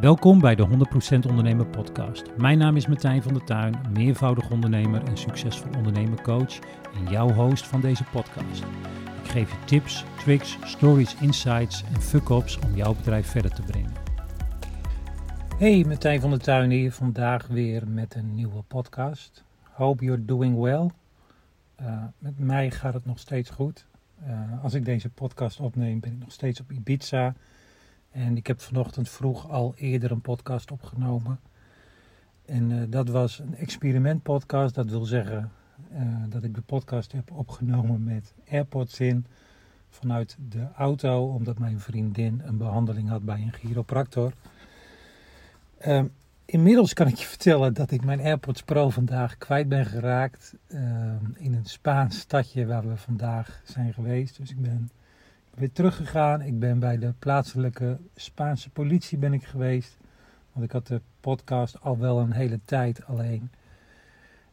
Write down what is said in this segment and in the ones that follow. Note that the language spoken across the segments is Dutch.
Welkom bij de 100% Ondernemer Podcast. Mijn naam is Martijn van der Tuin, meervoudig ondernemer en succesvol ondernemercoach en jouw host van deze podcast. Ik geef je tips, tricks, stories, insights en fuck-ups om jouw bedrijf verder te brengen. Hey, Martijn van der Tuin hier, vandaag weer met een nieuwe podcast. Hope you're doing well. Uh, met mij gaat het nog steeds goed. Uh, als ik deze podcast opneem ben ik nog steeds op Ibiza en ik heb vanochtend vroeg al eerder een podcast opgenomen. En uh, dat was een experimentpodcast. Dat wil zeggen uh, dat ik de podcast heb opgenomen met AirPods in. Vanuit de auto, omdat mijn vriendin een behandeling had bij een chiropractor. Uh, inmiddels kan ik je vertellen dat ik mijn AirPods Pro vandaag kwijt ben geraakt. in een Spaans stadje waar we vandaag zijn geweest. Dus ik ben weer teruggegaan. Ik ben bij de plaatselijke Spaanse politie ben ik geweest. Want ik had de podcast al wel een hele tijd alleen.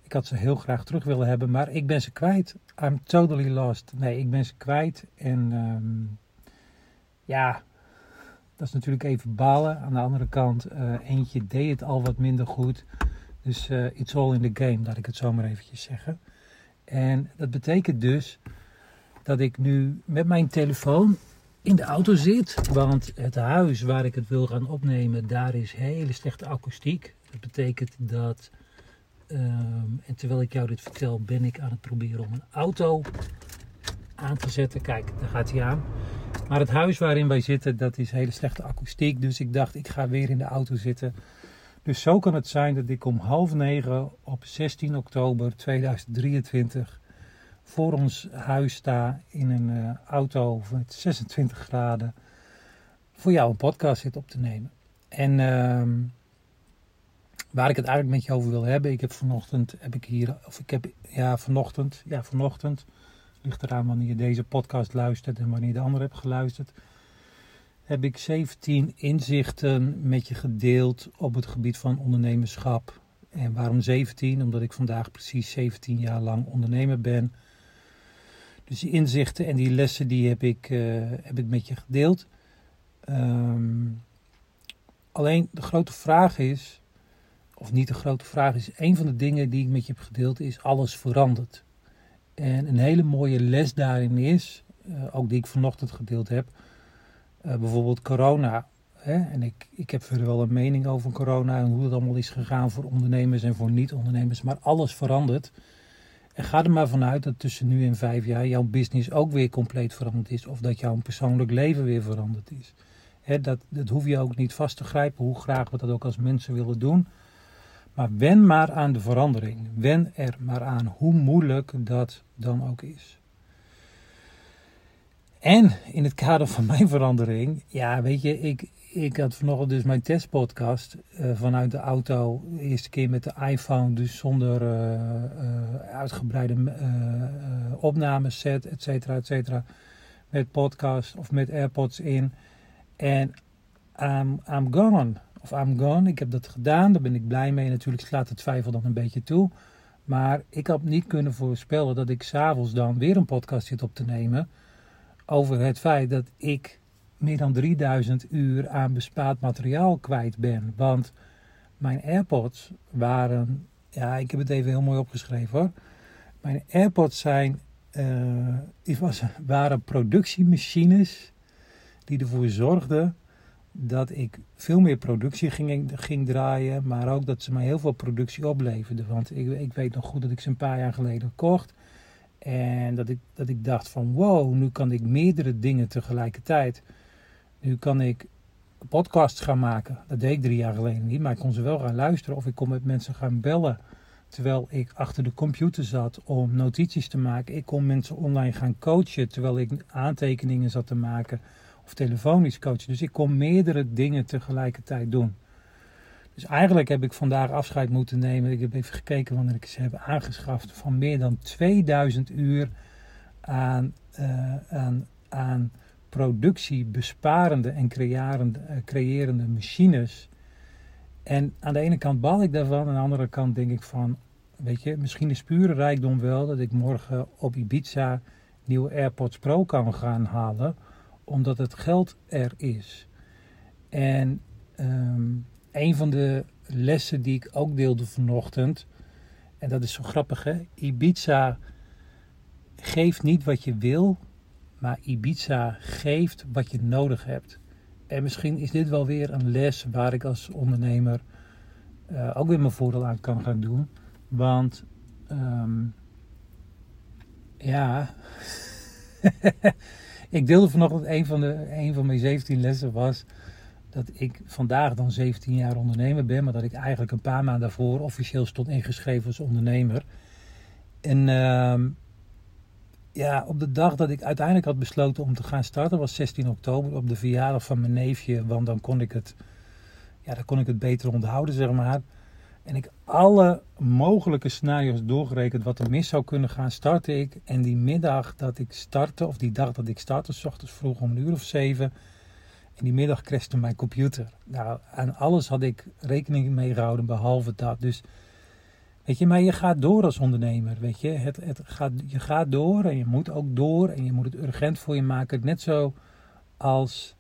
Ik had ze heel graag terug willen hebben, maar ik ben ze kwijt. I'm totally lost. Nee, ik ben ze kwijt. En um, ja, dat is natuurlijk even balen. Aan de andere kant, uh, eentje deed het al wat minder goed. Dus uh, it's all in the game, laat ik het zo maar eventjes zeggen. En dat betekent dus dat ik nu met mijn telefoon in de auto zit. Want het huis waar ik het wil gaan opnemen, daar is hele slechte akoestiek. Dat betekent dat, um, en terwijl ik jou dit vertel, ben ik aan het proberen om een auto aan te zetten. Kijk, daar gaat hij aan. Maar het huis waarin wij zitten, dat is hele slechte akoestiek. Dus ik dacht, ik ga weer in de auto zitten. Dus zo kan het zijn dat ik om half negen op 16 oktober 2023 voor ons huis sta in een uh, auto met 26 graden voor jou een podcast zit op te nemen. En uh, waar ik het eigenlijk met je over wil hebben, ik heb vanochtend, heb ik hier, of ik heb, ja vanochtend, ja vanochtend, ligt eraan wanneer je deze podcast luistert en wanneer de andere hebt geluisterd, heb ik 17 inzichten met je gedeeld op het gebied van ondernemerschap. En waarom 17? Omdat ik vandaag precies 17 jaar lang ondernemer ben. Dus die inzichten en die lessen die heb ik, uh, heb ik met je gedeeld. Um, alleen de grote vraag is, of niet de grote vraag is, een van de dingen die ik met je heb gedeeld is alles verandert. En een hele mooie les daarin is, uh, ook die ik vanochtend gedeeld heb, uh, bijvoorbeeld corona. Hè? En ik, ik heb verder wel een mening over corona en hoe het allemaal is gegaan voor ondernemers en voor niet-ondernemers, maar alles verandert. En ga er maar vanuit dat tussen nu en vijf jaar jouw business ook weer compleet veranderd is. Of dat jouw persoonlijk leven weer veranderd is. dat, dat hoef je ook niet vast te grijpen, hoe graag we dat ook als mensen willen doen. Maar wen maar aan de verandering. Wen er maar aan, hoe moeilijk dat dan ook is. En in het kader van mijn verandering, ja, weet je, ik, ik had vanochtend dus mijn testpodcast uh, vanuit de auto. De eerste keer met de iPhone, dus zonder uh, uh, uitgebreide opnameset, et cetera, et cetera. Met podcast of met AirPods in. En I'm, I'm gone. Of I'm gone. Ik heb dat gedaan, daar ben ik blij mee. Natuurlijk slaat de twijfel dan een beetje toe. Maar ik had niet kunnen voorspellen dat ik s'avonds dan weer een podcast zit op te nemen. Over het feit dat ik meer dan 3000 uur aan bespaard materiaal kwijt ben. Want mijn AirPods waren, ja, ik heb het even heel mooi opgeschreven hoor. Mijn AirPods zijn, uh, was, waren productiemachines die ervoor zorgden dat ik veel meer productie ging, ging draaien, maar ook dat ze mij heel veel productie opleverden. Want ik, ik weet nog goed dat ik ze een paar jaar geleden kocht. En dat ik, dat ik dacht van wow, nu kan ik meerdere dingen tegelijkertijd nu kan ik podcasts gaan maken. Dat deed ik drie jaar geleden niet, maar ik kon ze wel gaan luisteren of ik kon met mensen gaan bellen. Terwijl ik achter de computer zat om notities te maken. Ik kon mensen online gaan coachen terwijl ik aantekeningen zat te maken of telefonisch coachen. Dus ik kon meerdere dingen tegelijkertijd doen. Dus eigenlijk heb ik vandaag afscheid moeten nemen. Ik heb even gekeken wanneer ik ze heb aangeschaft. Van meer dan 2000 uur aan, uh, aan, aan productiebesparende en creërende, eh, creërende machines. En aan de ene kant baal ik daarvan, aan de andere kant denk ik van, weet je, misschien is pure rijkdom wel dat ik morgen op Ibiza nieuwe AirPods Pro kan gaan halen, omdat het geld er is. En um, een van de lessen die ik ook deelde vanochtend, en dat is zo grappig hè, Ibiza geeft niet wat je wil, maar Ibiza geeft wat je nodig hebt. En misschien is dit wel weer een les waar ik als ondernemer uh, ook weer mijn voordeel aan kan gaan doen. Want um, ja, ik deelde vanochtend een van, de, een van mijn 17 lessen was dat ik vandaag dan 17 jaar ondernemer ben, maar dat ik eigenlijk een paar maanden daarvoor officieel stond ingeschreven als ondernemer. En uh, ja, op de dag dat ik uiteindelijk had besloten om te gaan starten, was 16 oktober, op de verjaardag van mijn neefje, want dan kon ik het, ja, dan kon ik het beter onthouden, zeg maar. En ik alle mogelijke scenario's doorgerekend wat er mis zou kunnen gaan, startte ik. En die middag dat ik startte, of die dag dat ik startte, s ochtends vroeg om een uur of zeven. En die middag crashte mijn computer. Nou, aan alles had ik rekening mee gehouden, behalve dat. Dus, weet je, maar je gaat door als ondernemer, weet je. Het, het gaat, je gaat door en je moet ook door. En je moet het urgent voor je maken. Net zo als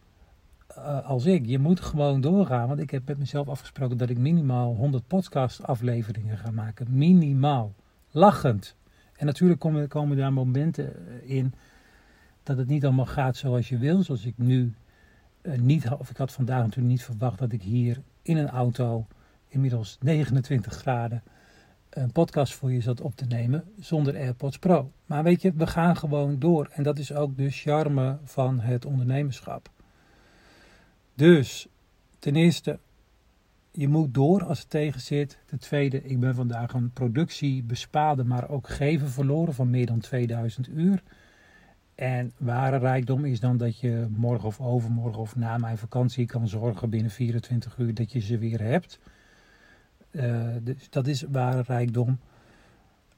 uh, als ik. Je moet gewoon doorgaan. Want ik heb met mezelf afgesproken dat ik minimaal 100 podcast afleveringen ga maken. Minimaal. Lachend. En natuurlijk komen, komen daar momenten eh, in dat het niet allemaal gaat zoals je wil. Zoals ik nu uh, niet, of ik had vandaag natuurlijk niet verwacht dat ik hier in een auto, inmiddels 29 graden, een podcast voor je zat op te nemen zonder AirPods Pro. Maar weet je, we gaan gewoon door. En dat is ook de charme van het ondernemerschap. Dus ten eerste, je moet door als het tegen zit. Ten tweede, ik ben vandaag een productie bespaarde, maar ook geven verloren van meer dan 2000 uur. En ware rijkdom is dan dat je morgen of overmorgen of na mijn vakantie kan zorgen binnen 24 uur dat je ze weer hebt. Uh, dus dat is ware rijkdom.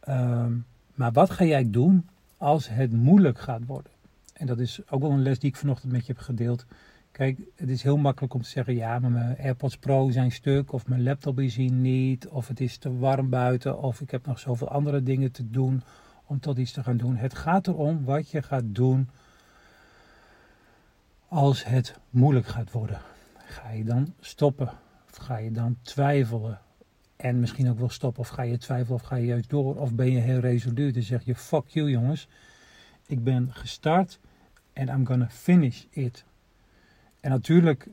Uh, maar wat ga jij doen als het moeilijk gaat worden? En dat is ook wel een les die ik vanochtend met je heb gedeeld. Kijk, het is heel makkelijk om te zeggen: ja, maar mijn AirPods Pro zijn stuk, of mijn laptop is hier niet, of het is te warm buiten, of ik heb nog zoveel andere dingen te doen om tot iets te gaan doen. Het gaat erom wat je gaat doen als het moeilijk gaat worden. Ga je dan stoppen? Of ga je dan twijfelen? En misschien ook wel stoppen, of ga je twijfelen, of ga je juist door, of ben je heel resoluut en zeg je: fuck you, jongens. Ik ben gestart en I'm gonna finish it. En natuurlijk,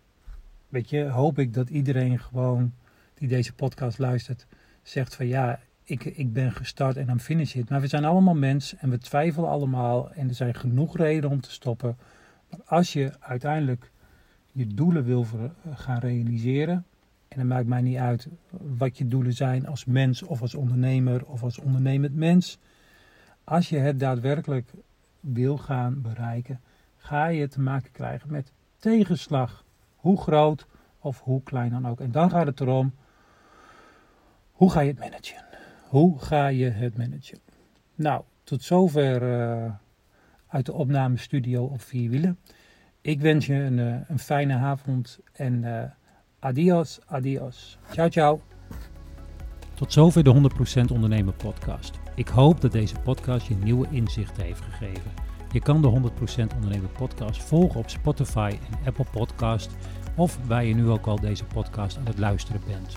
weet je, hoop ik dat iedereen gewoon die deze podcast luistert, zegt van ja, ik, ik ben gestart en dan finish it. Maar we zijn allemaal mensen en we twijfelen allemaal en er zijn genoeg redenen om te stoppen. Maar als je uiteindelijk je doelen wil gaan realiseren, en het maakt mij niet uit wat je doelen zijn als mens of als ondernemer of als ondernemend mens. Als je het daadwerkelijk wil gaan bereiken, ga je te maken krijgen met tegenslag, hoe groot of hoe klein dan ook. En dan gaat het erom, hoe ga je het managen? Hoe ga je het managen? Nou, tot zover uh, uit de opnamestudio op vier wielen. Ik wens je een, uh, een fijne avond en uh, adios, adios. Ciao, ciao. Tot zover de 100% Ondernemer podcast. Ik hoop dat deze podcast je nieuwe inzichten heeft gegeven. Je kan de 100% Ondernemer podcast volgen op Spotify en Apple Podcast of waar je nu ook al deze podcast aan het luisteren bent.